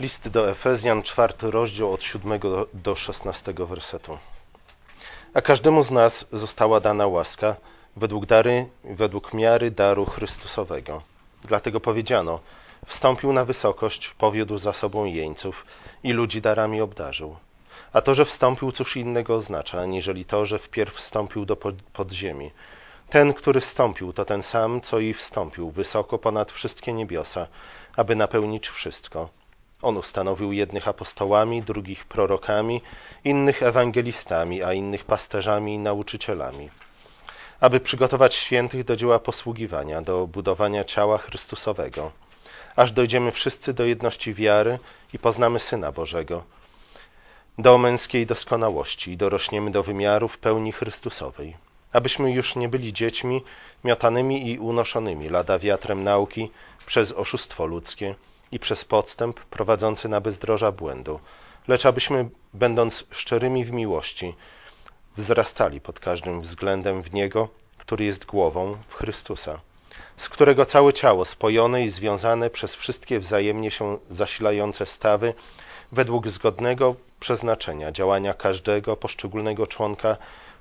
List do Efezjan, czwarty rozdział od 7 do 16 wersetu. A każdemu z nas została dana łaska według dary, według miary daru Chrystusowego. Dlatego powiedziano, wstąpił na wysokość, powiódł za sobą jeńców i ludzi darami obdarzył. A to, że wstąpił, cóż innego oznacza, aniżeli to, że wpierw wstąpił do podziemi. Ten, który wstąpił, to ten sam, co i wstąpił, wysoko ponad wszystkie niebiosa, aby napełnić wszystko. On ustanowił jednych apostołami, drugich prorokami, innych ewangelistami, a innych pasterzami i nauczycielami, aby przygotować świętych do dzieła posługiwania, do budowania ciała Chrystusowego, aż dojdziemy wszyscy do jedności wiary i poznamy Syna Bożego, do męskiej doskonałości i dorośniemy do wymiarów pełni Chrystusowej, abyśmy już nie byli dziećmi miotanymi i unoszonymi lada wiatrem nauki przez oszustwo ludzkie, i przez podstęp prowadzący na bezdroża błędu, lecz abyśmy, będąc szczerymi w miłości, wzrastali pod każdym względem w Niego, który jest głową, w Chrystusa, z którego całe ciało spojone i związane przez wszystkie wzajemnie się zasilające stawy, według zgodnego przeznaczenia działania każdego poszczególnego członka,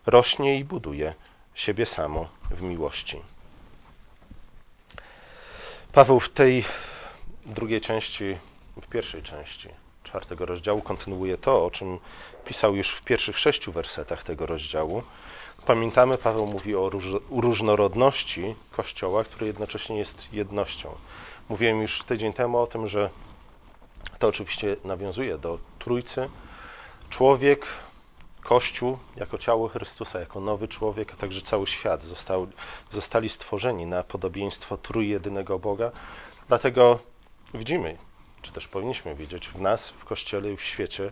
rośnie i buduje siebie samo w miłości. Paweł w tej drugiej części, w pierwszej części czwartego rozdziału kontynuuje to, o czym pisał już w pierwszych sześciu wersetach tego rozdziału. Pamiętamy, Paweł mówi o różnorodności Kościoła, który jednocześnie jest jednością. Mówiłem już tydzień temu o tym, że to oczywiście nawiązuje do Trójcy. Człowiek, Kościół jako ciało Chrystusa, jako nowy człowiek, a także cały świat został, zostali stworzeni na podobieństwo trójjedynego Boga. Dlatego widzimy, czy też powinniśmy widzieć w nas, w Kościele i w świecie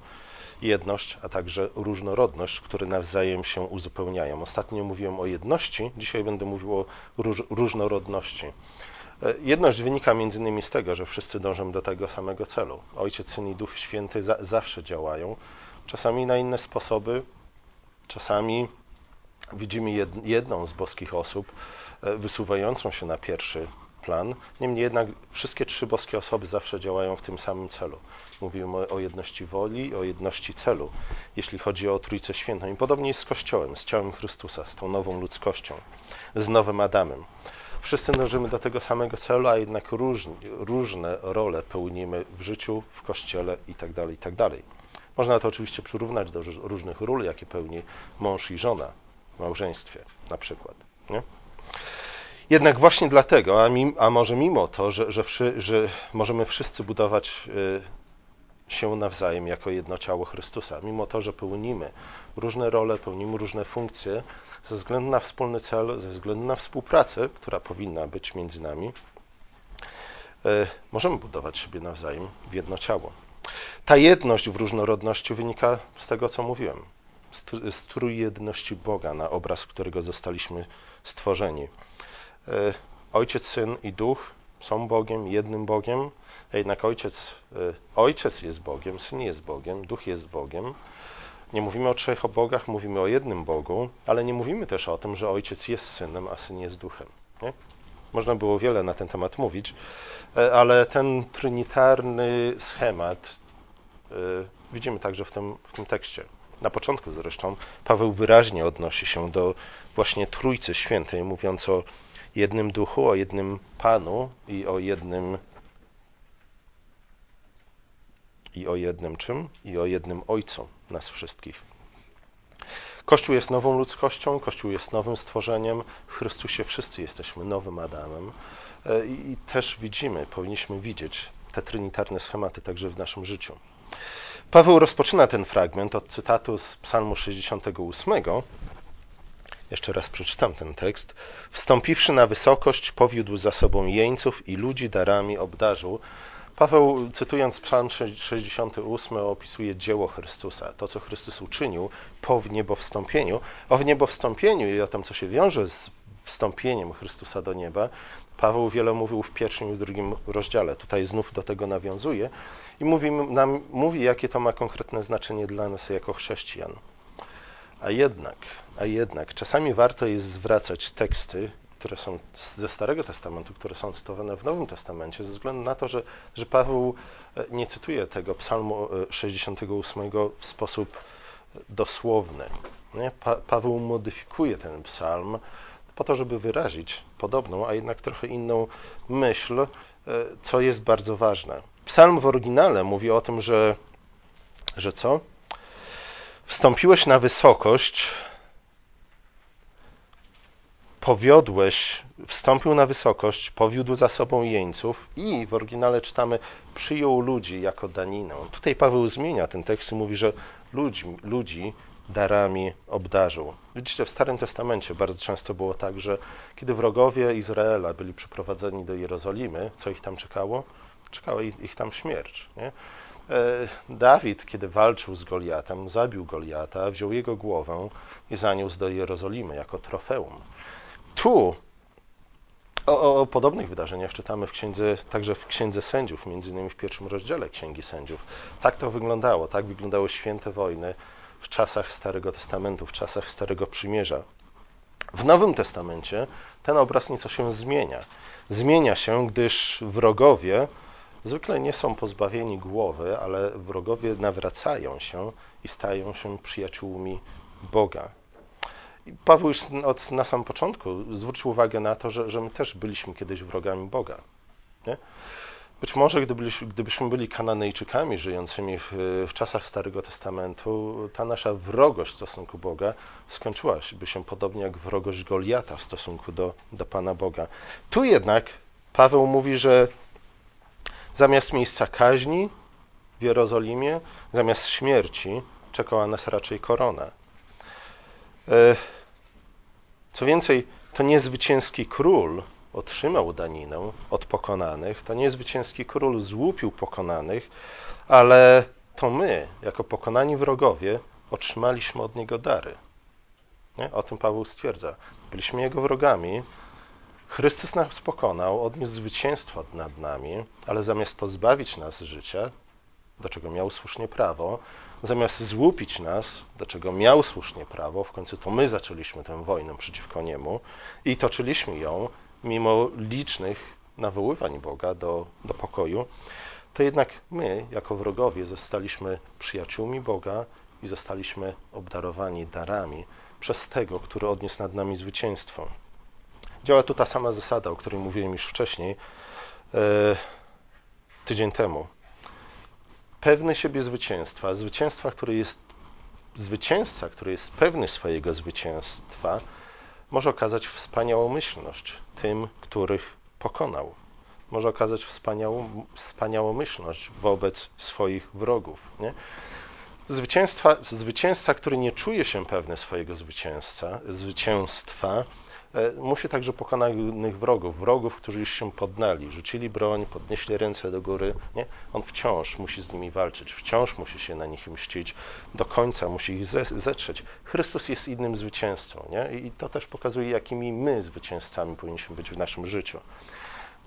jedność, a także różnorodność, które nawzajem się uzupełniają. Ostatnio mówiłem o jedności, dzisiaj będę mówił o róż, różnorodności. E, jedność wynika innymi z tego, że wszyscy dążymy do tego samego celu. Ojciec, Syn i Duch Święty za, zawsze działają, czasami na inne sposoby, czasami widzimy jedną z boskich osób e, wysuwającą się na pierwszy plan. Niemniej jednak wszystkie trzy boskie osoby zawsze działają w tym samym celu. Mówimy o jedności woli, o jedności celu, jeśli chodzi o Trójcę Świętą. I podobnie jest z Kościołem, z ciałem Chrystusa, z tą nową ludzkością, z nowym Adamem. Wszyscy dążymy do tego samego celu, a jednak różni, różne role pełnimy w życiu, w Kościele itd., tak itd. Tak Można to oczywiście przyrównać do różnych ról, jakie pełni mąż i żona w małżeństwie na przykład. Nie? Jednak właśnie dlatego, a, a może mimo to, że, że, wszy, że możemy wszyscy budować y, się nawzajem jako jedno ciało Chrystusa, mimo to, że pełnimy różne role, pełnimy różne funkcje, ze względu na wspólny cel, ze względu na współpracę, która powinna być między nami, y, możemy budować siebie nawzajem w jedno ciało. Ta jedność w różnorodności wynika z tego, co mówiłem, z trójjedności Boga, na obraz którego zostaliśmy stworzeni. E, ojciec, Syn i Duch są Bogiem, jednym Bogiem, a jednak Ojciec, e, Ojciec jest Bogiem, Syn jest Bogiem, Duch jest Bogiem. Nie mówimy o trzech bogach, mówimy o jednym Bogu, ale nie mówimy też o tym, że Ojciec jest Synem, a Syn jest Duchem. Nie? Można było wiele na ten temat mówić, e, ale ten trinitarny schemat widzimy także w tym, w tym tekście. Na początku zresztą Paweł wyraźnie odnosi się do właśnie Trójcy Świętej, mówiąc o jednym duchu, o jednym Panu i o jednym i o jednym czym? I o jednym Ojcu nas wszystkich. Kościół jest nową ludzkością, Kościół jest nowym stworzeniem. W Chrystusie wszyscy jesteśmy nowym Adamem. E, I też widzimy, powinniśmy widzieć te trinitarne schematy także w naszym życiu. Paweł rozpoczyna ten fragment od cytatu z Psalmu 68, jeszcze raz przeczytam ten tekst. Wstąpiwszy na wysokość, powiódł za sobą jeńców i ludzi darami obdarzył. Paweł, cytując Psalm 68, opisuje dzieło Chrystusa, to co Chrystus uczynił po wniebowstąpieniu. O wniebowstąpieniu i o tym, co się wiąże z wstąpieniem Chrystusa do nieba, Paweł wiele mówił w pierwszym i drugim rozdziale. Tutaj znów do tego nawiązuje i mówi nam, mówi, jakie to ma konkretne znaczenie dla nas jako chrześcijan. A jednak, a jednak czasami warto jest zwracać teksty, które są ze Starego Testamentu, które są cytowane w Nowym Testamencie, ze względu na to, że, że Paweł e, nie cytuje tego Psalmu 68 w sposób dosłowny. Nie? Pa, Paweł modyfikuje ten psalm po to, żeby wyrazić podobną, a jednak trochę inną myśl, co jest bardzo ważne. Psalm w oryginale mówi o tym, że, że co? Wstąpiłeś na wysokość, powiodłeś, wstąpił na wysokość, powiódł za sobą jeńców i w oryginale czytamy, przyjął ludzi jako daninę. Tutaj Paweł zmienia ten tekst i mówi, że ludzi, ludzi darami obdarzył. Widzicie, w Starym Testamencie bardzo często było tak, że kiedy wrogowie Izraela byli przyprowadzeni do Jerozolimy, co ich tam czekało? Czekała ich, tam śmierć. Nie? E, Dawid, kiedy walczył z Goliatem, zabił Goliata, wziął jego głowę i zaniósł do Jerozolimy jako trofeum. Tu o, o, podobnych wydarzeniach czytamy w księdze, także w Księdze Sędziów, między innymi w pierwszym rozdziale Księgi Sędziów. Tak to wyglądało, tak wyglądały święte wojny w czasach Starego Testamentu, w czasach Starego Przymierza. W Nowym Testamencie ten obraz nieco się zmienia. Zmienia się, gdyż wrogowie zwykle nie są pozbawieni głowy, ale wrogowie nawracają się i stają się przyjaciółmi Boga. Paweł już od, na samym początku zwrócił uwagę na to, że, że my też byliśmy kiedyś wrogami Boga. Nie? Być może gdybyśmy, gdybyśmy byli Kananejczykami żyjącymi w, w, czasach Starego Testamentu, ta nasza wrogość w stosunku Boga skończyłaby się podobnie jak wrogość Goliata w stosunku do, do Pana Boga. Tu jednak Paweł mówi, że zamiast miejsca kaźni w Jerozolimie, zamiast śmierci, czekała nas raczej korona. E, co więcej, to nie zwycięski król otrzymał daninę od pokonanych, to nie zwycięski król złupił pokonanych, ale to my, jako pokonani wrogowie, otrzymaliśmy od niego dary. Nie? O tym Paweł stwierdza. Byliśmy jego wrogami, Chrystus nas pokonał, odniósł zwycięstwo nad nami, ale zamiast pozbawić nas życia, do czego miał słusznie prawo, zamiast złupić nas, do czego miał słusznie prawo, w końcu to my zaczęliśmy tę wojnę przeciwko niemu i toczyliśmy ją mimo licznych nawoływań Boga do, do pokoju, to jednak my, jako wrogowie, zostaliśmy przyjaciółmi Boga i zostaliśmy obdarowani darami przez tego, który odniósł nad nami zwycięstwo. Działa tu ta sama zasada, o której mówiłem już wcześniej, e, tydzień temu. Pewny siebie zwycięstwa, zwycięstwa, który jest zwycięzca, który jest pewny swojego zwycięstwa, może okazać wspaniałomyślność tym, których pokonał. Może okazać wspaniałą, wspaniałomyślność wobec swoich wrogów. Nie? Zwycięstwa, zwycięzca, który nie czuje się pewny swojego zwycięstwa, zwycięstwa, musi także pokonanych wrogów, wrogów, którzy już się poddali, rzucili broń, podnieśli ręce do góry. Nie? On wciąż musi z nimi walczyć, wciąż musi się na nich mścić, do końca musi ich zetrzeć. Chrystus jest innym zwycięzcą nie? i to też pokazuje, jakimi my zwycięzcami powinniśmy być w naszym życiu.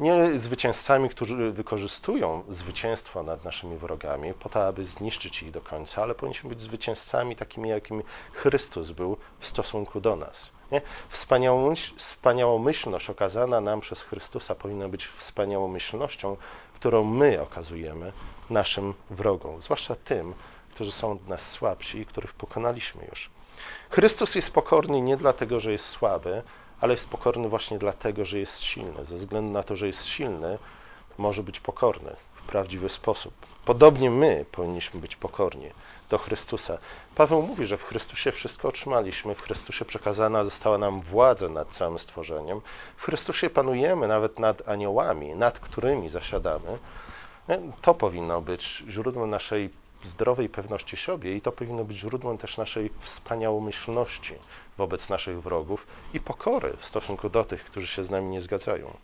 Nie zwycięzcami, którzy wykorzystują zwycięstwo nad naszymi wrogami po to, aby zniszczyć ich do końca, ale powinniśmy być zwycięzcami takimi, jakimi Chrystus był w stosunku do nas. Nie? Wspaniałomyślność okazana nam przez Chrystusa powinna być wspaniałomyślnością, którą my okazujemy naszym wrogom, zwłaszcza tym, którzy są od nas słabsi i których pokonaliśmy już. Chrystus jest pokorny nie dlatego, że jest słaby, ale jest pokorny właśnie dlatego, że jest silny. Ze względu na to, że jest silny, może być pokorny prawdziwy sposób. Podobnie my powinniśmy być pokorni do Chrystusa. Paweł mówi, że w Chrystusie wszystko otrzymaliśmy, w Chrystusie przekazana została nam władza nad całym stworzeniem, w Chrystusie panujemy nawet nad aniołami, nad którymi zasiadamy. To powinno być źródłem naszej zdrowej pewności siebie i to powinno być źródłem też naszej wspaniałomyślności wobec naszych wrogów i pokory w stosunku do tych, którzy się z nami nie zgadzają.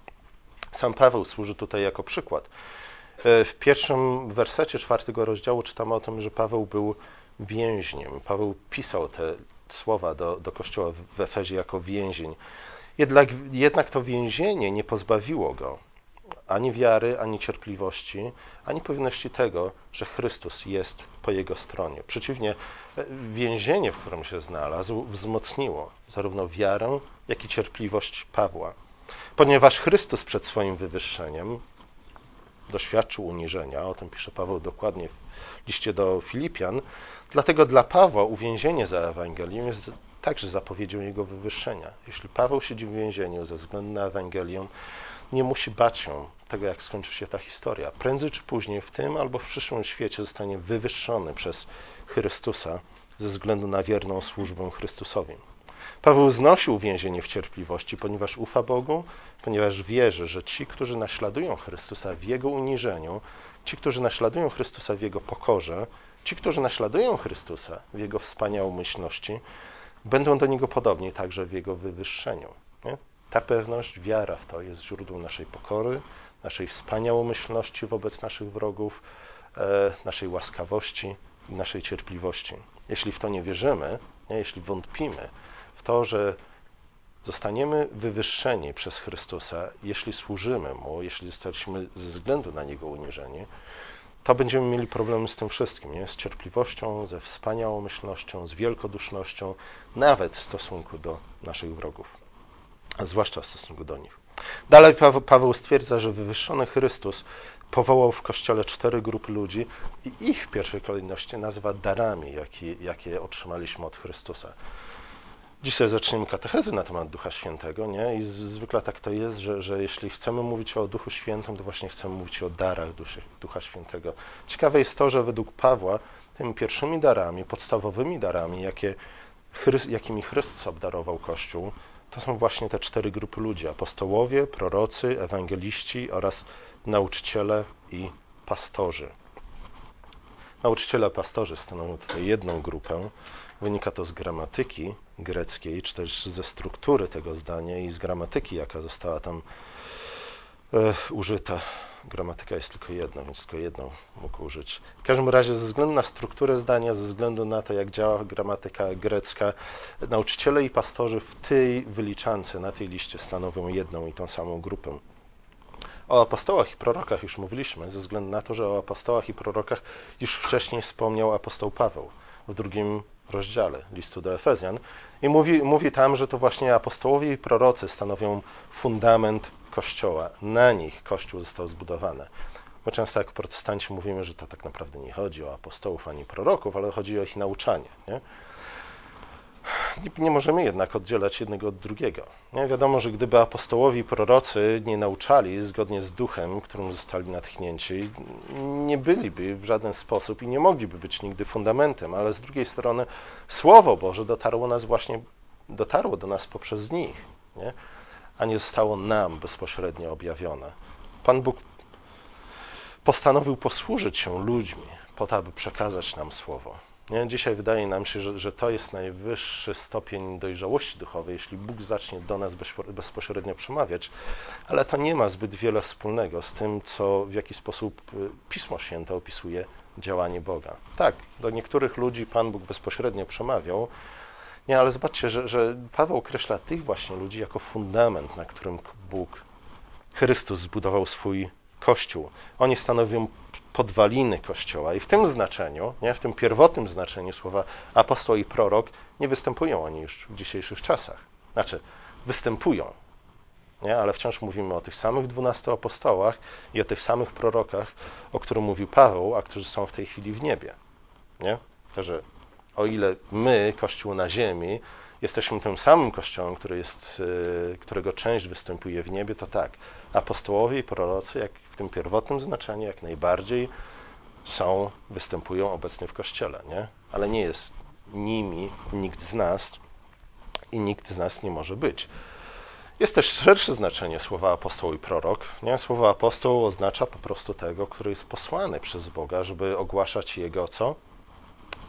Sam Paweł służy tutaj jako przykład. E, w pierwszym wersecie czwartego rozdziału czytamy o tym, że Paweł był więźniem. Paweł pisał te słowa do, do kościoła w Efezie jako więzień. Jednak, jednak to więzienie nie pozbawiło go ani wiary, ani cierpliwości, ani pewności tego, że Chrystus jest po jego stronie. Przeciwnie, e, więzienie, w którym się znalazł, wzmocniło zarówno wiarę, jak i cierpliwość Pawła. Ponieważ Chrystus przed swoim wywyższeniem doświadczył uniżenia, o tym pisze Paweł dokładnie w liście do Filipian, dlatego dla Pawła uwięzienie za Ewangelię jest także zapowiedzią jego wywyższenia. Jeśli Paweł siedzi w więzieniu ze względu na Ewangelię, nie musi bać się tego, jak skończy się ta historia. Prędzej czy później w tym albo w przyszłym świecie zostanie wywyższony przez Chrystusa ze względu na wierną służbę Chrystusowi. Paweł znosił więzienie w cierpliwości, ponieważ ufa Bogu, ponieważ wierzy, że ci, którzy naśladują Chrystusa w Jego uniżeniu, ci, którzy naśladują Chrystusa w Jego pokorze, ci, którzy naśladują Chrystusa w Jego wspaniałomyślności, będą do Niego podobni także w Jego wywyższeniu. Nie? Ta pewność, wiara w to jest źródłem naszej pokory, naszej wspaniałomyślności wobec naszych wrogów, e, naszej łaskawości naszej cierpliwości. Jeśli w to nie wierzymy, nie? jeśli wątpimy w to, że zostaniemy wywyższeni przez Chrystusa, jeśli służymy Mu, jeśli zostaliśmy ze względu na Niego uniżeni, to będziemy mieli problemy z tym wszystkim, nie? z cierpliwością, ze wspaniałomyślnością, z wielkodusznością, nawet w stosunku do naszych wrogów, a zwłaszcza w stosunku do nich. Dalej Paweł stwierdza, że wywyższony Chrystus powołał w Kościele cztery grupy ludzi i ich w pierwszej kolejności nazywa darami, jakie, jakie otrzymaliśmy od Chrystusa. Dzisiaj zaczniemy katechezy na temat Ducha Świętego, nie? I zwykle tak to jest, że, że jeśli chcemy mówić o Duchu Świętym, to właśnie chcemy mówić o darach Duszy, Ducha Świętego. Ciekawe jest to, że według Pawła tymi pierwszymi darami, podstawowymi darami, jakie, jakimi Chrystus obdarował Kościół, to są właśnie te cztery grupy ludzi: apostołowie, prorocy, ewangeliści oraz nauczyciele i pastorzy. Nauczyciele, pastorzy stanowią tutaj jedną grupę. Wynika to z gramatyki greckiej, czy też ze struktury tego zdania i z gramatyki, jaka została tam e, użyta. Gramatyka jest tylko jedna, więc tylko jedną mógł użyć. W każdym razie, ze względu na strukturę zdania, ze względu na to, jak działa gramatyka grecka, nauczyciele i pastorzy w tej wyliczance, na tej liście stanowią jedną i tą samą grupę. O apostołach i prorokach już mówiliśmy, ze względu na to, że o apostołach i prorokach już wcześniej wspomniał apostoł Paweł w drugim rozdziale listu do Efezjan i mówi, mówi tam, że to właśnie apostołowie i prorocy stanowią fundament Kościoła. Na nich Kościół został zbudowany. My często jako protestanci mówimy, że to tak naprawdę nie chodzi o apostołów ani proroków, ale chodzi o ich nauczanie. Nie? Nie możemy jednak oddzielać jednego od drugiego. Nie? Wiadomo, że gdyby apostołowie i prorocy nie nauczali zgodnie z duchem, którym zostali natchnięci, nie byliby w żaden sposób i nie mogliby być nigdy fundamentem, ale z drugiej strony Słowo Boże dotarło nas właśnie, dotarło do nas poprzez nich, nie? a nie zostało nam bezpośrednio objawione. Pan Bóg postanowił posłużyć się ludźmi po to, aby przekazać nam Słowo. Nie? Dzisiaj wydaje nam się, że, że to jest najwyższy stopień dojrzałości duchowej, jeśli Bóg zacznie do nas bezpośrednio przemawiać, ale to nie ma zbyt wiele wspólnego z tym, co w jaki sposób y, Pismo Święte opisuje działanie Boga. Tak, do niektórych ludzi Pan Bóg bezpośrednio przemawiał, nie, ale zobaczcie, że, że Paweł określa tych właśnie ludzi jako fundament, na którym Bóg, Chrystus zbudował swój Kościół. Oni stanowią podwaliny Kościoła. I w tym znaczeniu, nie, w tym pierwotnym znaczeniu słowa apostoł i prorok, nie występują oni już w dzisiejszych czasach. Znaczy, występują, nie, ale wciąż mówimy o tych samych dwunastu apostołach i o tych samych prorokach, o których mówił Paweł, a którzy są w tej chwili w niebie. Nie? Że o ile my, Kościół na ziemi, jesteśmy tym samym Kościołem, który jest, y, którego część występuje w niebie, to tak, apostołowie i prorocy, jak w tym pierwotnym znaczeniu, jak najbardziej są, występują obecnie w Kościele, nie? ale nie jest nimi nikt z nas i nikt z nas nie może być. Jest też szersze znaczenie słowa apostoł i prorok. Nie? Słowo apostoł oznacza po prostu tego, który jest posłany przez Boga, żeby ogłaszać Jego co?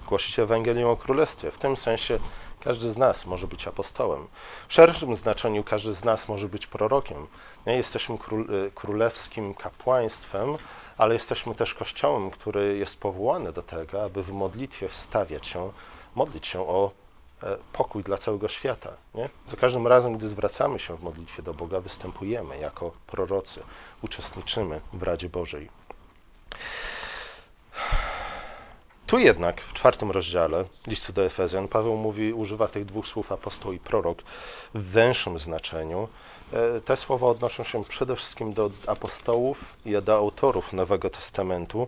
Głosić Ewangelię o Królestwie. W tym sensie każdy z nas może być apostołem. W szerszym znaczeniu każdy z nas może być prorokiem. Nie jesteśmy y, królewskim kapłaństwem, ale jesteśmy też kościołem, który jest powołany do tego, aby w modlitwie wstawiać się, modlić się o e, pokój dla całego świata. Nie? Za każdym razem, gdy zwracamy się w modlitwie do Boga, występujemy jako prorocy, uczestniczymy w Radzie Bożej. Tu jednak w czwartym rozdziale listu do Efezjan Paweł mówi, używa tych dwóch słów apostoł i prorok w węższym znaczeniu, e, te słowa odnoszą się przede wszystkim do apostołów i do autorów Nowego Testamentu,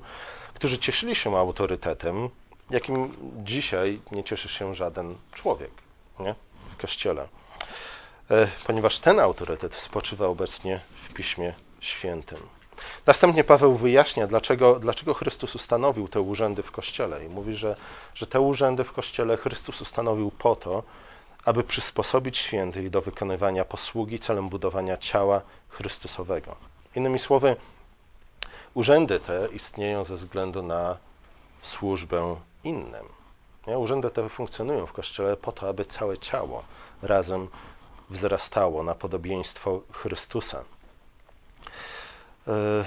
którzy cieszyli się autorytetem, jakim dzisiaj nie cieszy się żaden człowiek nie? w Kościele. E, ponieważ ten autorytet spoczywa obecnie w Piśmie Świętym. Następnie Paweł wyjaśnia, dlaczego, dlaczego Chrystus ustanowił te urzędy w Kościele. I mówi, że, że te urzędy w Kościele Chrystus ustanowił po to, aby przysposobić świętych do wykonywania posługi celem budowania ciała Chrystusowego. Innymi słowy, urzędy te istnieją ze względu na służbę innym. Urzędy te funkcjonują w Kościele po to, aby całe ciało razem wzrastało na podobieństwo Chrystusa. E,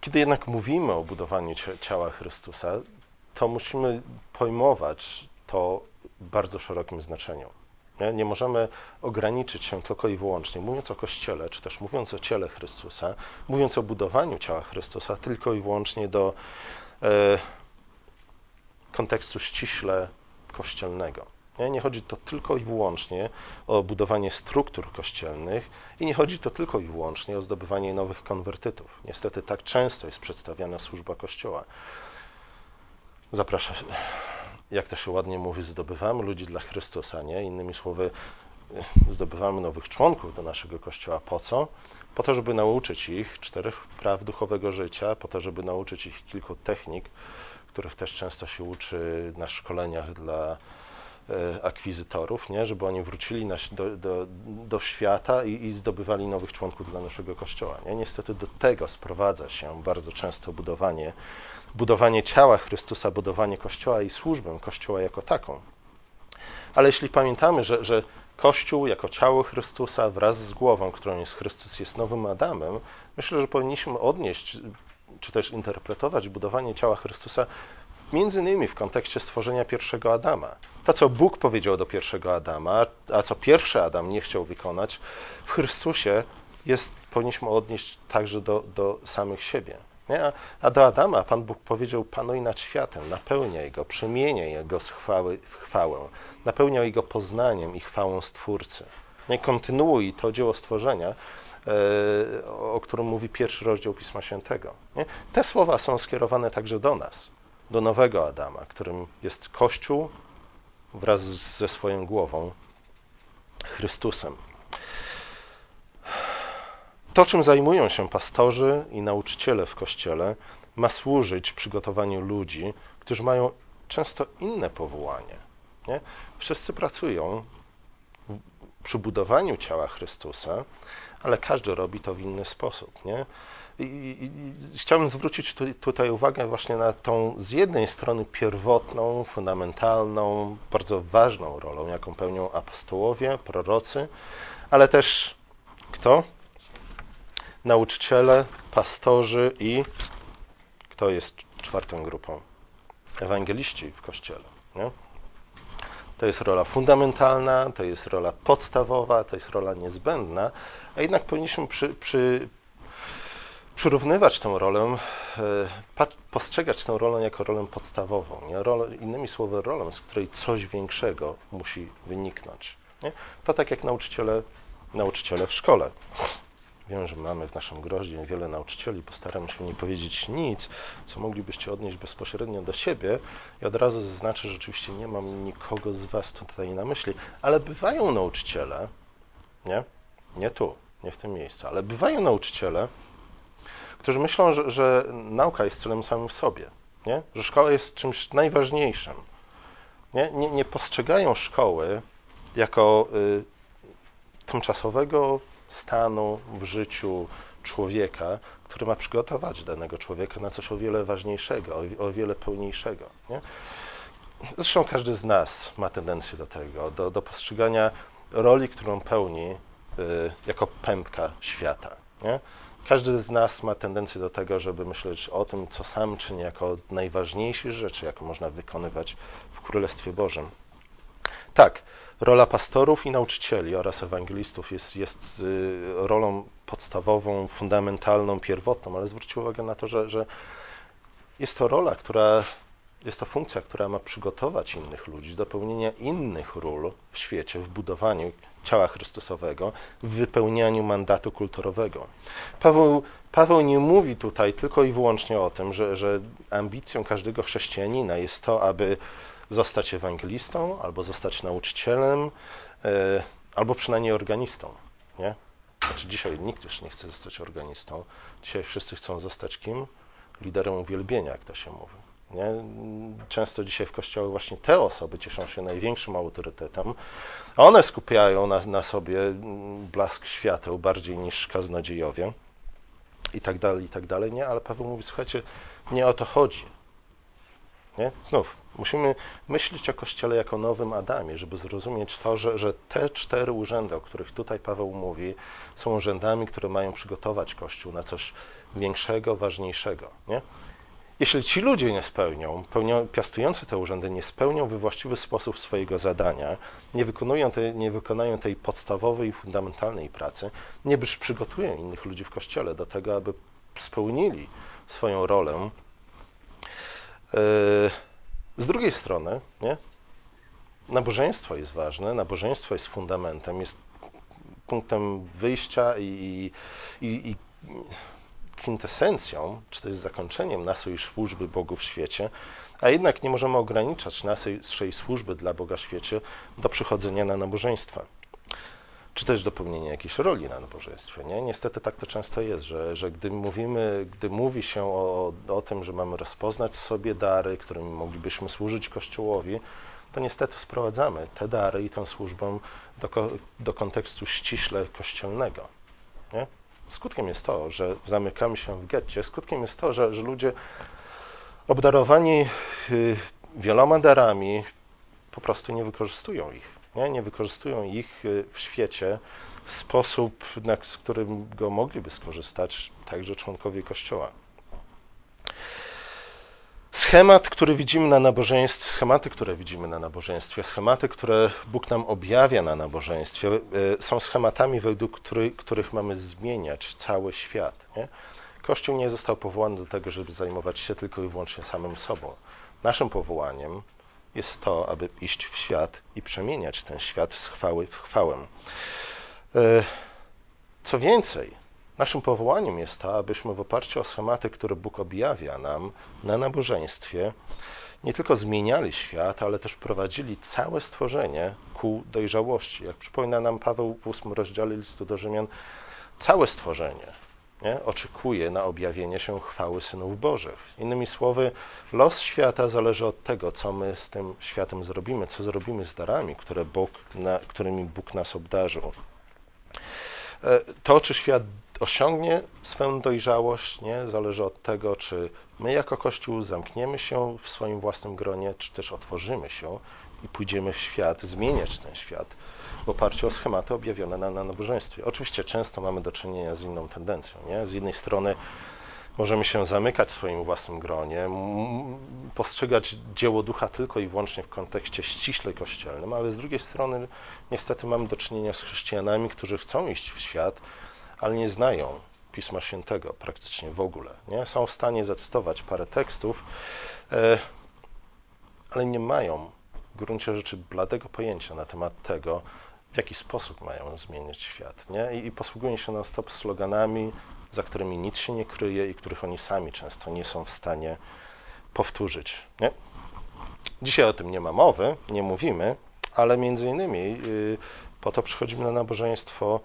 kiedy jednak mówimy o budowaniu ciała Chrystusa, to musimy pojmować to w bardzo szerokim znaczeniu. Nie? nie, możemy ograniczyć się tylko i wyłącznie, mówiąc o Kościele, czy też mówiąc o ciele Chrystusa, mówiąc o budowaniu ciała Chrystusa, tylko i wyłącznie do e, kontekstu ściśle kościelnego. Nie? nie chodzi to tylko i wyłącznie o budowanie struktur kościelnych i nie chodzi to tylko i wyłącznie o zdobywanie nowych konwertytów. Niestety tak często jest przedstawiana służba Kościoła. Zapraszam, jak to się ładnie mówi, zdobywamy ludzi dla Chrystusa, nie? Innymi słowy, zdobywamy nowych członków do naszego Kościoła. Po co? Po to, żeby nauczyć ich czterech praw duchowego życia, po to, żeby nauczyć ich kilku technik, których też często się uczy na szkoleniach dla akwizytorów, nie? żeby oni wrócili na, do, do, do, świata i, i, zdobywali nowych członków dla naszego kościoła. Nie? Niestety do tego sprowadza się bardzo często budowanie, budowanie ciała Chrystusa, budowanie kościoła i służbę kościoła jako taką. Ale jeśli pamiętamy, że, że Kościół jako ciało Chrystusa wraz z głową, którą jest Chrystus, jest nowym Adamem, myślę, że powinniśmy odnieść czy też interpretować budowanie ciała Chrystusa między innymi w kontekście stworzenia pierwszego Adama. To, co Bóg powiedział do pierwszego Adama, a co pierwszy Adam nie chciał wykonać, w Chrystusie jest, powinniśmy odnieść także do, do samych siebie. Nie? A do Adama Pan Bóg powiedział: Panuj nad światem, napełniaj go, przemieniaj jego z chwały w chwałę, napełniaj go poznaniem i chwałą Stwórcy. Nie kontynuuj to dzieło stworzenia, E, o którym mówi pierwszy rozdział Pisma Świętego. Nie? Te słowa są skierowane także do nas, do nowego Adama, którym jest Kościół wraz ze swoją głową, Chrystusem. To, czym zajmują się pastorzy i nauczyciele w Kościele, ma służyć przygotowaniu ludzi, którzy mają często inne powołanie. Nie? Wszyscy pracują przy budowaniu ciała Chrystusa, ale każdy robi to w inny sposób. Nie? I, i, i chciałbym zwrócić tu, tutaj uwagę właśnie na tą z jednej strony pierwotną, fundamentalną, bardzo ważną rolą, jaką pełnią apostołowie, prorocy, ale też kto? Nauczyciele, pastorzy i kto jest czwartą grupą? Ewangeliści w kościele. Nie? To jest rola fundamentalna, to jest rola podstawowa, to jest rola niezbędna, a jednak powinniśmy przy, przy, przyrównywać tę rolę, e, postrzegać tę rolę jako rolę podstawową. Nie? Rolę, innymi słowy, rolę, z której coś większego musi wyniknąć. Nie? To tak jak nauczyciele, nauczyciele w szkole. Wiem, że mamy w naszym groździe wiele nauczycieli, postaram się nie powiedzieć nic, co moglibyście odnieść bezpośrednio do siebie. I od razu zaznaczę, że oczywiście nie mam nikogo z Was tutaj na myśli, ale bywają nauczyciele, nie? Nie tu, nie w tym miejscu, ale bywają nauczyciele, którzy myślą, że, że nauka jest celem samym w sobie, nie? że szkoła jest czymś najważniejszym. Nie, nie, nie postrzegają szkoły jako y, tymczasowego stanu w życiu człowieka, który ma przygotować danego człowieka na coś o wiele ważniejszego, o, wiele pełniejszego. Nie? Zresztą każdy z nas ma tendencję do tego, do, do postrzegania roli, którą pełni y, jako pępka świata. Nie? Każdy z nas ma tendencję do tego, żeby myśleć o tym, co sam czyni jako najważniejsze rzeczy, jaką można wykonywać w Królestwie Bożym. Tak, rola pastorów i nauczycieli oraz ewangelistów jest, jest y, rolą podstawową, fundamentalną, pierwotną, ale zwróćcie uwagę na to, że, że jest to rola, która jest to funkcja, która ma przygotować innych ludzi do pełnienia innych ról w świecie, w budowaniu ciała Chrystusowego, w wypełnianiu mandatu kulturowego. Paweł, Paweł nie mówi tutaj tylko i wyłącznie o tym, że, że ambicją każdego chrześcijanina jest to, aby zostać ewangelistą, albo zostać nauczycielem, e, albo przynajmniej organistą. Nie? Znaczy dzisiaj nikt już nie chce zostać organistą. Dzisiaj wszyscy chcą zostać kim? Liderem uwielbienia, jak to się mówi. Nie? Często dzisiaj w kościołach właśnie te osoby cieszą się największym autorytetem. One skupiają na, na sobie blask świateł bardziej niż kaznodziejowie i tak dalej, i tak dalej. Nie, ale Paweł mówi, słuchajcie, nie o to chodzi. Nie? Znów, musimy myśleć o Kościele jako nowym Adamie, żeby zrozumieć to, że, że te cztery urzędy, o których tutaj Paweł mówi, są urzędami, które mają przygotować Kościół na coś większego, ważniejszego. Nie? Jeśli ci ludzie nie spełnią, pełnią, piastujący te urzędy nie spełnią we właściwy sposób swojego zadania, nie wykonują, te, nie wykonają tej podstawowej, fundamentalnej pracy, nie przygotują innych ludzi w Kościele do tego, aby spełnili swoją rolę z drugiej strony, nie? nabożeństwo jest ważne, nabożeństwo jest fundamentem, jest punktem wyjścia i, i, i kwintesencją, czy jest zakończeniem naszej służby Bogu w świecie, a jednak nie możemy ograniczać naszej służby dla Boga w świecie do przychodzenia na nabożeństwa czy też dopełnienia jakiejś roli na nabożeństwie. Nie? Niestety tak to często jest, że, że gdy mówimy, gdy mówi się o, o tym, że mamy rozpoznać sobie dary, którymi moglibyśmy służyć Kościołowi, to niestety sprowadzamy te dary i tę służbę do, do kontekstu ściśle kościelnego. Nie? Skutkiem jest to, że zamykamy się w getcie, skutkiem jest to, że, że ludzie obdarowani y, wieloma darami po prostu nie wykorzystują ich nie, nie wykorzystują ich y, w świecie w sposób, z którym go mogliby skorzystać także członkowie Kościoła. Schemat, który widzimy na nabożeństwie, schematy, które widzimy na nabożeństwie, schematy, które Bóg nam objawia na nabożeństwie, y, są schematami, według których mamy zmieniać cały świat. Nie? Kościół nie został powołany do tego, żeby zajmować się tylko i wyłącznie samym sobą. Naszym powołaniem jest to, aby iść w świat i przemieniać ten świat z chwały w chwałę. E, co więcej, naszym powołaniem jest to, abyśmy w oparciu o schematy, które Bóg objawia nam na nabożeństwie, nie tylko zmieniali świat, ale też prowadzili całe stworzenie ku dojrzałości. Jak przypomina nam Paweł w ósmym rozdziale listu do Rzymian, całe stworzenie nie? oczekuje na objawienie się chwały synów Bożych. Innymi słowy, los świata zależy od tego, co my z tym światem zrobimy, co zrobimy z darami, które Bóg, na, którymi Bóg nas obdarzył. E, to, czy świat osiągnie swoją dojrzałość, nie? zależy od tego, czy my jako Kościół zamkniemy się w swoim własnym gronie, czy też otworzymy się i pójdziemy w świat, zmieniać ten świat w oparciu o schematy objawione na, na nabożeństwie. Oczywiście często mamy do czynienia z inną tendencją. Nie? Z jednej strony możemy się zamykać w swoim własnym gronie, postrzegać dzieło ducha tylko i wyłącznie w kontekście ściśle kościelnym, ale z drugiej strony niestety mamy do czynienia z chrześcijanami, którzy chcą iść w świat, ale nie znają Pisma Świętego praktycznie w ogóle. Nie? Są w stanie zacytować parę tekstów, e, ale nie mają w gruncie rzeczy bladego pojęcia na temat tego, w jaki sposób mają zmieniać świat. Nie? I, i posługują się non-stop sloganami, za którymi nic się nie kryje i których oni sami często nie są w stanie powtórzyć. Nie? Dzisiaj o tym nie ma mowy, nie mówimy, ale między innymi yy, po to przychodzimy na nabożeństwo,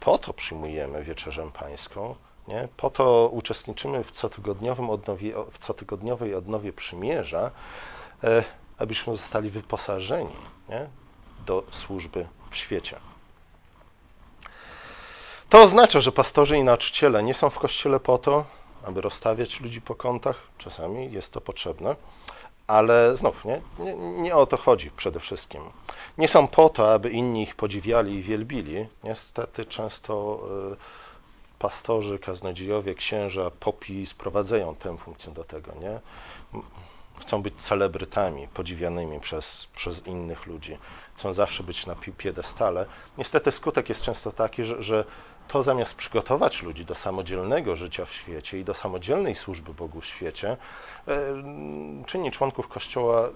po to przyjmujemy wieczerzę pańską, nie? po to uczestniczymy w cotygodniowym odnowie, w cotygodniowej odnowie przymierza, yy, abyśmy zostali wyposażeni nie? do służby w świecie. To oznacza, że pastorzy i nauczyciele nie są w kościele po to, aby rozstawiać ludzi po kątach. Czasami jest to potrzebne, ale znów nie, nie, nie, o to chodzi przede wszystkim. Nie są po to, aby inni ich podziwiali i wielbili. Niestety często y, pastorzy, kaznodziejowie, księża, popi sprowadzają tę funkcję do tego. Nie? Chcą być celebrytami, podziwianymi przez, przez innych ludzi, chcą zawsze być na piedestale. Niestety skutek jest często taki, że, że to zamiast przygotować ludzi do samodzielnego życia w świecie i do samodzielnej służby Bogu w świecie, e, czyni członków Kościoła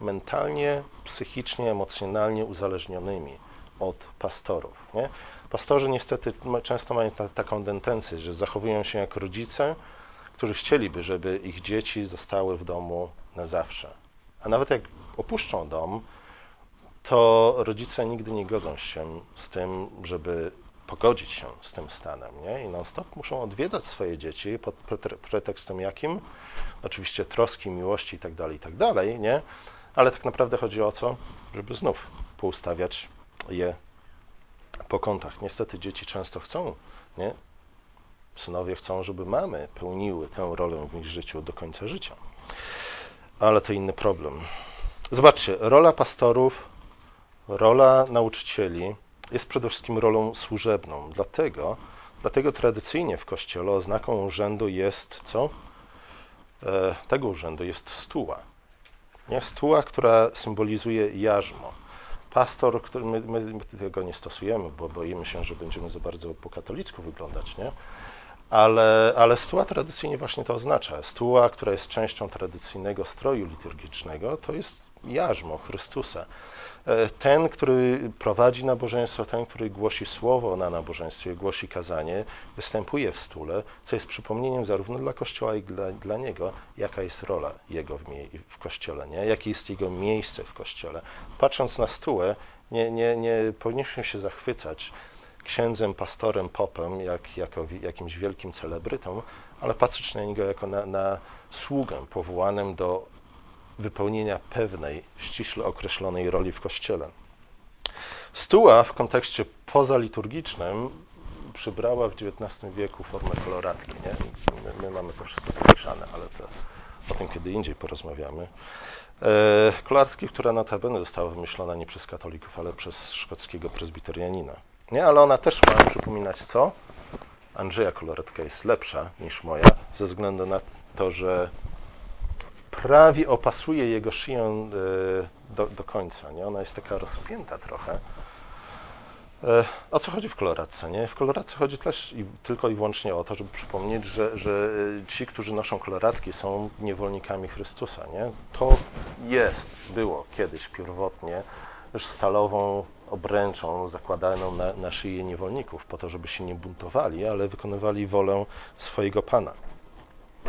mentalnie, psychicznie, emocjonalnie uzależnionymi od pastorów. Nie? Pastorzy niestety często mają ta, taką tendencję, że zachowują się jak rodzice, którzy chcieliby, żeby ich dzieci zostały w domu na zawsze. A nawet jak opuszczą dom, to rodzice nigdy nie godzą się z tym, żeby pogodzić się z tym stanem, nie? I non-stop muszą odwiedzać swoje dzieci pod pretekstem jakim? Oczywiście troski, miłości i tak dalej, i tak nie? Ale tak naprawdę chodzi o co? Żeby znów poustawiać je po kątach. Niestety dzieci często chcą, nie? Synowie chcą, żeby mamy pełniły tę rolę w ich życiu do końca życia. Ale to inny problem. Zobaczcie, rola pastorów, rola nauczycieli jest przede wszystkim rolą służebną. Dlatego, dlatego tradycyjnie w kościele oznaką urzędu jest co? E, tego urzędu jest stuła. Nie? Stuła, która symbolizuje jarzmo. Pastor, który my, my, tego nie stosujemy, bo boimy się, że będziemy za bardzo po katolicku wyglądać, nie? Ale, ale stuła tradycyjnie właśnie to oznacza. Stuła, która jest częścią tradycyjnego stroju liturgicznego, to jest jarzmo Chrystusa. E, ten, który prowadzi nabożeństwo, ten, który głosi słowo na nabożeństwie, głosi kazanie, występuje w stule, co jest przypomnieniem zarówno dla Kościoła, jak i dla, dla niego, jaka jest rola jego w, w Kościele, nie? jakie jest jego miejsce w Kościele. Patrząc na stułę, nie, nie, nie powinniśmy się zachwycać księdzem, pastorem, popem, jak, jako jakimś wielkim celebrytą, ale patrzeć na niego jako na, na sługę powołanym do wypełnienia pewnej, ściśle określonej roli w Kościele. Stuła w kontekście pozaliturgicznym przybrała w XIX wieku formę koloratki. Nie? My, my mamy to wszystko wypiszane, ale to o tym kiedy indziej porozmawiamy. E, koloratki, która notabene została wymyślona nie przez katolików, ale przez szkockiego prezbiterianina. Nie, ale ona też ma przypominać co? Andrzeja koloratka jest lepsza niż moja, ze względu na to, że prawie opasuje jego szyję e, do, do końca. Nie? Ona jest taka rozpięta trochę. E, o co chodzi w koloradce? Nie? W koloradce chodzi też i, tylko i wyłącznie o to, żeby przypomnieć, że, że ci, którzy noszą koloradki, są niewolnikami Chrystusa. Nie? To jest, było kiedyś pierwotnie już stalową obręczą zakładaną na, na szyję niewolników, po to, żeby się nie buntowali, ale wykonywali wolę swojego Pana.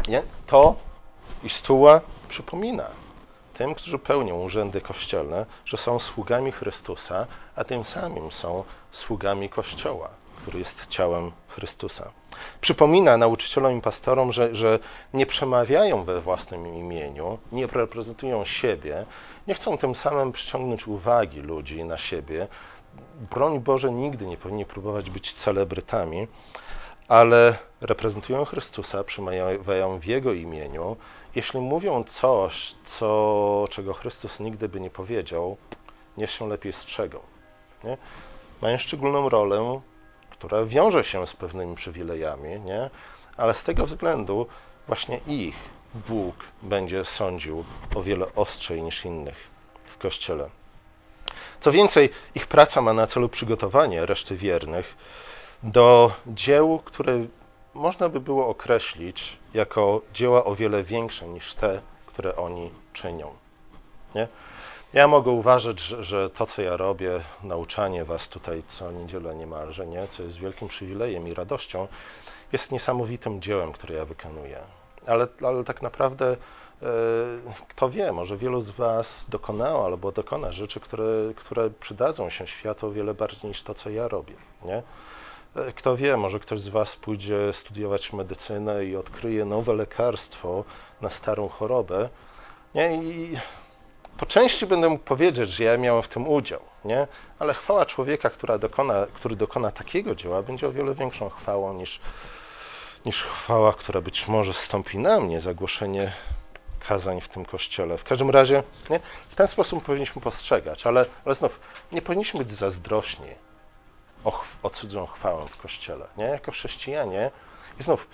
Nie? To i stuła przypomina tym, którzy pełnią urzędy kościelne, że są sługami Chrystusa, a tym samym są sługami Kościoła, który jest ciałem Chrystusa. Przypomina nauczycielom i pastorom, że, że nie przemawiają we własnym imieniu, nie reprezentują siebie, nie chcą tym samym przyciągnąć uwagi ludzi na siebie. Broń Boże, nigdy nie powinni próbować być celebrytami, ale reprezentują Chrystusa, przemawiają w Jego imieniu. Jeśli mówią coś, co, czego Chrystus nigdy by nie powiedział, niech się lepiej strzegą. Nie? Mają szczególną rolę, która wiąże się z pewnymi przywilejami, nie? ale z tego względu właśnie ich Bóg będzie sądził o wiele ostrzej niż innych w Kościele. Co więcej, ich praca ma na celu przygotowanie reszty wiernych do dzieł, które można by było określić jako dzieła o wiele większe niż te, które oni czynią. Nie? Ja mogę uważać, że, to, co ja robię, nauczanie was tutaj co niedzielę niemalże, nie? co jest wielkim przywilejem i radością, jest niesamowitym dziełem, które ja wykonuję. Ale, ale tak naprawdę e, kto wie, może wielu z Was dokonało albo dokona rzeczy, które, które przydadzą się światu o wiele bardziej niż to, co ja robię. Nie? E, kto wie, może ktoś z Was pójdzie studiować medycynę i odkryje nowe lekarstwo na starą chorobę. Nie? I po części będę mógł powiedzieć, że ja miałem w tym udział, nie? ale chwała człowieka, która dokona, który dokona takiego dzieła, będzie o wiele większą chwałą niż, niż chwała, która być może stąpi na mnie za głoszenie kazań w tym kościele. W każdym razie nie? w ten sposób powinniśmy postrzegać, ale, ale znów nie powinniśmy być zazdrośni o, o cudzą chwałę w Kościele. Nie? Jako chrześcijanie i znów,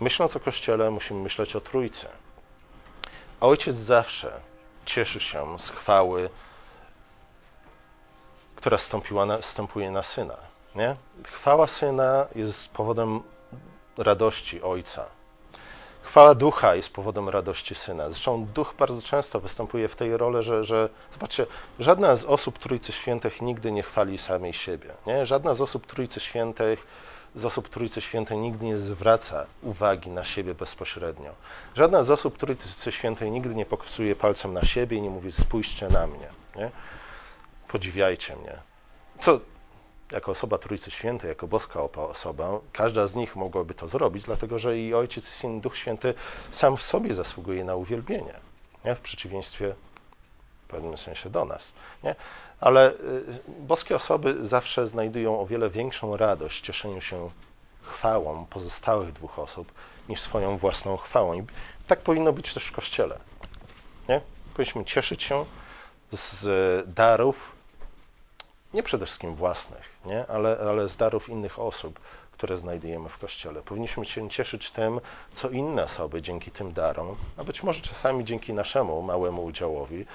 myśląc o Kościele, musimy myśleć o Trójcy. Ojciec zawsze cieszy się z chwały, która stąpiła na, na Syna. Nie? Chwała Syna jest powodem radości Ojca. Chwała Ducha jest powodem radości Syna. Zresztą Duch bardzo często występuje w tej roli, że, że zobaczcie, żadna z osób Trójcy Świętych nigdy nie chwali samej siebie. Nie? Żadna z osób Trójcy Świętych z osób Trójcy Świętej nigdy nie zwraca uwagi na siebie bezpośrednio. Żadna z osób Trójcy Świętej nigdy nie pokazuje palcem na siebie i nie mówi spójrzcie na mnie, nie? podziwiajcie mnie. Co jako osoba Trójcy Świętej, jako boska osoba, każda z nich mogłaby to zrobić, dlatego że i Ojciec, i Duch Święty sam w sobie zasługuje na uwielbienie, nie? w przeciwieństwie w pewnym sensie do nas. Nie? Ale y, boskie osoby zawsze znajdują o wiele większą radość w cieszeniu się chwałą pozostałych dwóch osób niż swoją własną chwałą. I tak powinno być też w Kościele. Nie? Powinniśmy cieszyć się z darów, nie przede wszystkim własnych, nie? Ale, ale z darów innych osób, które znajdujemy w Kościele. Powinniśmy się cieszyć tym, co inne osoby dzięki tym darom, a być może czasami dzięki naszemu małemu udziałowi,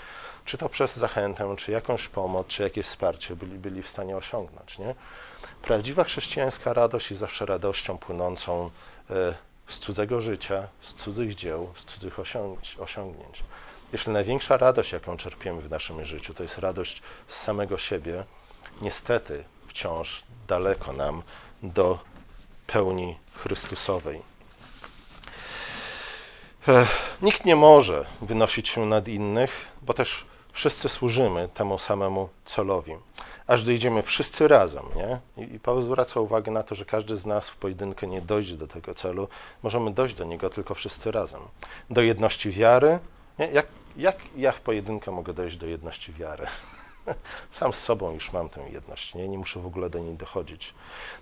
czy to przez zachętę, czy jakąś pomoc, czy jakieś wsparcie byli, byli w stanie osiągnąć. Nie? Prawdziwa chrześcijańska radość jest zawsze radością płynącą e, z cudzego życia, z cudzych dzieł, z cudzych osiągnięć. Jeśli największa radość, jaką czerpiemy w naszym życiu, to jest radość z samego siebie, niestety wciąż daleko nam do pełni Chrystusowej. Nikt nie może wynosić się nad innych, bo też wszyscy służymy temu samemu celowi. Aż dojdziemy wszyscy razem, nie? I Paweł zwraca uwagę na to, że każdy z nas w pojedynkę nie dojdzie do tego celu. Możemy dojść do niego tylko wszyscy razem. Do jedności wiary. Nie? Jak, jak ja w pojedynkę mogę dojść do jedności wiary? Sam z sobą już mam tę jedność, nie? nie muszę w ogóle do niej dochodzić.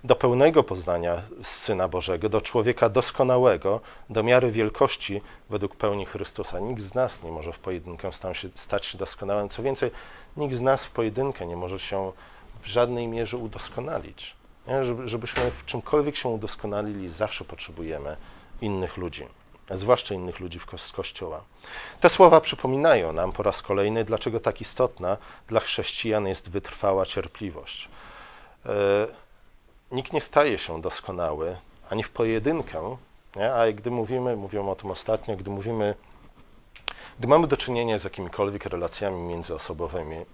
Do pełnego poznania Syna Bożego, do człowieka doskonałego, do miary wielkości według pełni Chrystusa. Nikt z nas nie może w pojedynkę stać się doskonałym. Co więcej, nikt z nas w pojedynkę nie może się w żadnej mierze udoskonalić. Nie? Żebyśmy w czymkolwiek się udoskonalili, zawsze potrzebujemy innych ludzi zwłaszcza innych ludzi z Kościoła. Te słowa przypominają nam po raz kolejny, dlaczego tak istotna dla chrześcijan jest wytrwała cierpliwość. E, nikt nie staje się doskonały ani w pojedynkę, nie? a gdy mówimy, mówiłem o tym ostatnio, gdy mówimy, gdy mamy do czynienia z jakimikolwiek relacjami międzyosobowymi,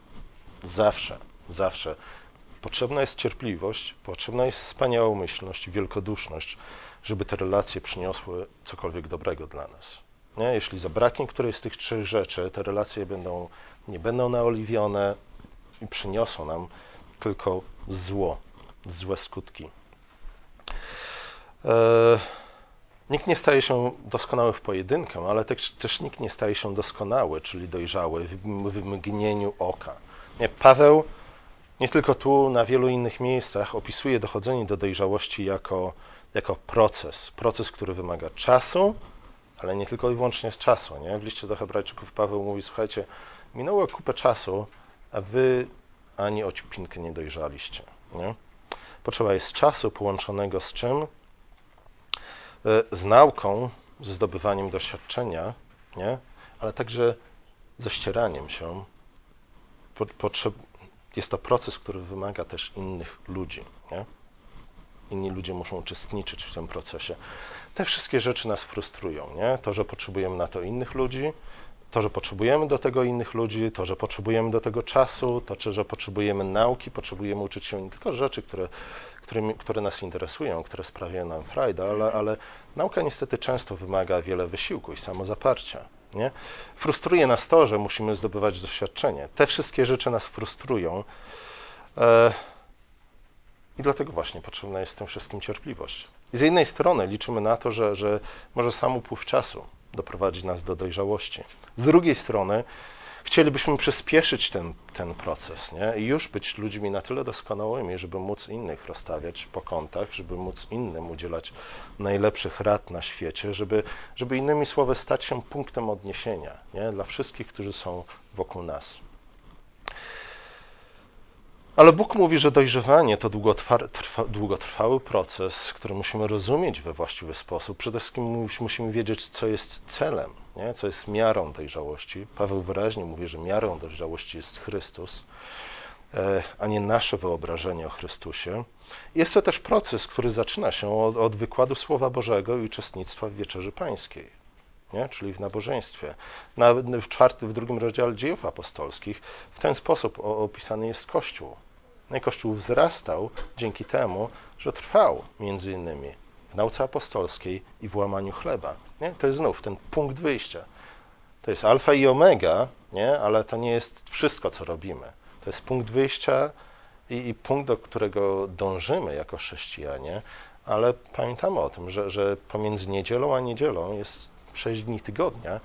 zawsze, zawsze potrzebna jest cierpliwość, potrzebna jest wspaniałomyślność, wielkoduszność, żeby te relacje przyniosły cokolwiek dobrego dla nas. Nie? Jeśli zabraknie którejś z tych trzech rzeczy, te relacje będą, nie będą naoliwione i przyniosą nam tylko zło, złe skutki. E, nikt nie staje się doskonały w pojedynkę, ale też, też nikt nie staje się doskonały, czyli dojrzały w mgnieniu oka. Nie? Paweł nie tylko tu, na wielu innych miejscach opisuje dochodzenie do dojrzałości jako jako proces. Proces, który wymaga czasu, ale nie tylko i wyłącznie z czasu. Nie? W liście do Hebrajczyków Paweł mówi: Słuchajcie, minęło kupę czasu, a wy ani o ciupinkę nie dojrzaliście. Nie? Potrzeba jest czasu połączonego z czym? E, z nauką, ze zdobywaniem doświadczenia, nie? ale także ze ścieraniem się. Potrzeb... Jest to proces, który wymaga też innych ludzi. Nie? inni ludzie muszą uczestniczyć w tym procesie. Te wszystkie rzeczy nas frustrują, nie? To, że potrzebujemy na to innych ludzi, to, że potrzebujemy do tego innych ludzi, to, że potrzebujemy do tego czasu, to, że potrzebujemy nauki, potrzebujemy uczyć się nie tylko rzeczy, które, które, które nas interesują, które sprawiają nam frajdę, ale, ale nauka niestety często wymaga wiele wysiłku i samozaparcia. Nie? Frustruje nas to, że musimy zdobywać doświadczenie. Te wszystkie rzeczy nas frustrują. E, i dlatego właśnie potrzebna jest w tym wszystkim cierpliwość. I z jednej strony liczymy na to, że, że może sam upływ czasu doprowadzi nas do dojrzałości. Z drugiej strony chcielibyśmy przyspieszyć ten, ten proces nie? i już być ludźmi na tyle doskonałymi, żeby móc innych rozstawiać po kątach, żeby móc innym udzielać najlepszych rad na świecie, żeby, żeby innymi słowy stać się punktem odniesienia nie? dla wszystkich, którzy są wokół nas. Ale Bóg mówi, że dojrzewanie to długotrwały proces, który musimy rozumieć we właściwy sposób. Przede wszystkim musimy wiedzieć, co jest celem, nie? co jest miarą dojrzałości. Paweł wyraźnie mówi, że miarą dojrzałości jest Chrystus. e, a nie nasze wyobrażenie o Chrystusie. Jest to też proces, który zaczyna się od, od wykładu Słowa Bożego i uczestnictwa w Wieczerzy Pańskiej, nie? czyli w nabożeństwie. Na, w, czwartym, w drugim rozdziale dziejów apostolskich w ten sposób opisany jest Kościół. No i Kościół wzrastał dzięki temu, że trwał między innymi w nauce apostolskiej i w łamaniu chleba. Nie? To jest znów ten punkt wyjścia. To jest alfa i omega, nie? ale to nie jest wszystko, co robimy. To jest punkt wyjścia i, i punkt, do którego dążymy jako chrześcijanie, ale pamiętamy o tym, że, że pomiędzy niedzielą a niedzielą jest sześć dni tygodnia,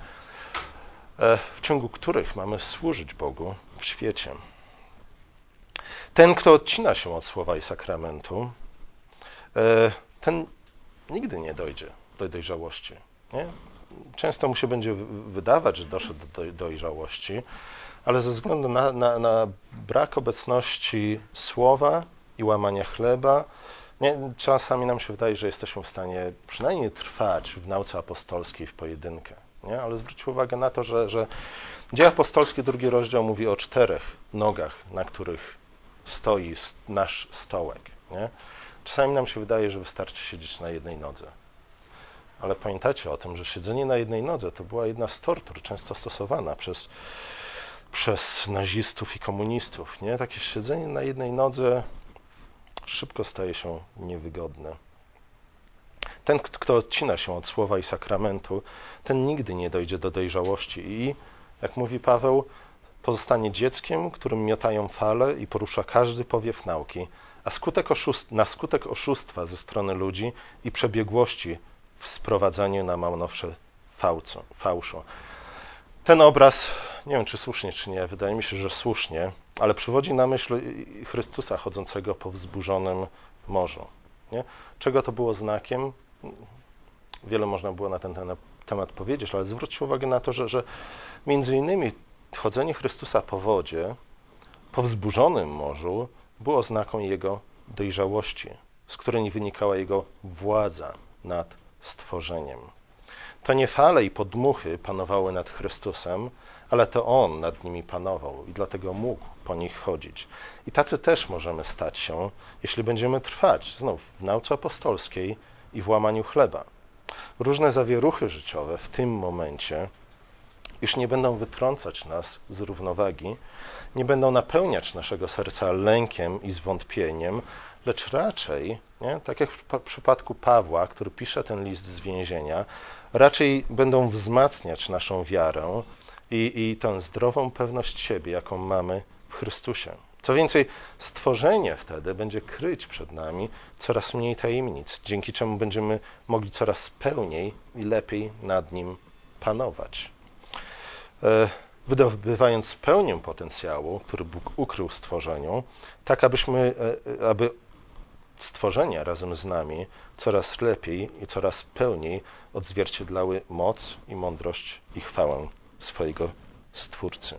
e, w ciągu których mamy służyć Bogu w świecie. Ten, kto odcina się od słowa i sakramentu, e, ten nigdy nie dojdzie do dojrzałości. Nie? Często mu się będzie wydawać, że doszedł do dojrzałości, ale ze względu na, na, na brak obecności słowa i łamania chleba, nie, czasami nam się wydaje, że jesteśmy w stanie przynajmniej trwać w nauce apostolskiej w pojedynkę. Nie? Ale zwróćcie uwagę na to, że, że Dzieje apostolskie, drugi rozdział mówi o czterech nogach, na których stoi nasz stołek. Nie? Czasami nam się wydaje, że wystarczy siedzieć na jednej nodze. Ale pamiętacie o tym, że siedzenie na jednej nodze to była jedna z tortur często stosowana przez, przez nazistów i komunistów. Nie? Takie siedzenie na jednej nodze szybko staje się niewygodne. Ten, kto odcina się od słowa i sakramentu, ten nigdy nie dojdzie do dojrzałości i, jak mówi Paweł, pozostanie dzieckiem, którym miotają fale i porusza każdy powiew nauki, a skutek oszust, na skutek oszustwa ze strony ludzi i przebiegłości w sprowadzaniu na Maunowsze fałszu. Ten obraz, nie wiem czy słusznie, czy nie, wydaje mi się, że słusznie, ale przywodzi na myśl Chrystusa chodzącego po wzburzonym morzu. Nie? Czego to było znakiem? Wiele można było na ten temat powiedzieć, ale zwróćcie uwagę na to, że, że między innymi chodzenie Chrystusa po wodzie, po wzburzonym morzu, było oznaką Jego dojrzałości, z której wynikała Jego władza nad stworzeniem. To nie fale i podmuchy panowały nad Chrystusem, ale to On nad nimi panował i dlatego mógł po nich chodzić. I tacy też możemy stać się, jeśli będziemy trwać znów w nauce apostolskiej i w łamaniu chleba. Różne zawieruchy życiowe w tym momencie już nie będą wytrącać nas z równowagi, nie będą napełniać naszego serca lękiem i zwątpieniem, lecz raczej, nie, tak jak w przypadku Pawła, który pisze ten list z więzienia, raczej będą wzmacniać naszą wiarę i, i tę zdrową pewność siebie, jaką mamy w Chrystusie. Co więcej, stworzenie wtedy będzie kryć przed nami coraz mniej tajemnic, dzięki czemu będziemy mogli coraz pełniej i lepiej nad nim panować. E, wydobywając pełnię potencjału, który Bóg ukrył stworzeniu, tak abyśmy, e, aby stworzenia razem z nami coraz lepiej i coraz pełniej odzwierciedlały moc i mądrość i chwałę swojego Stwórcy.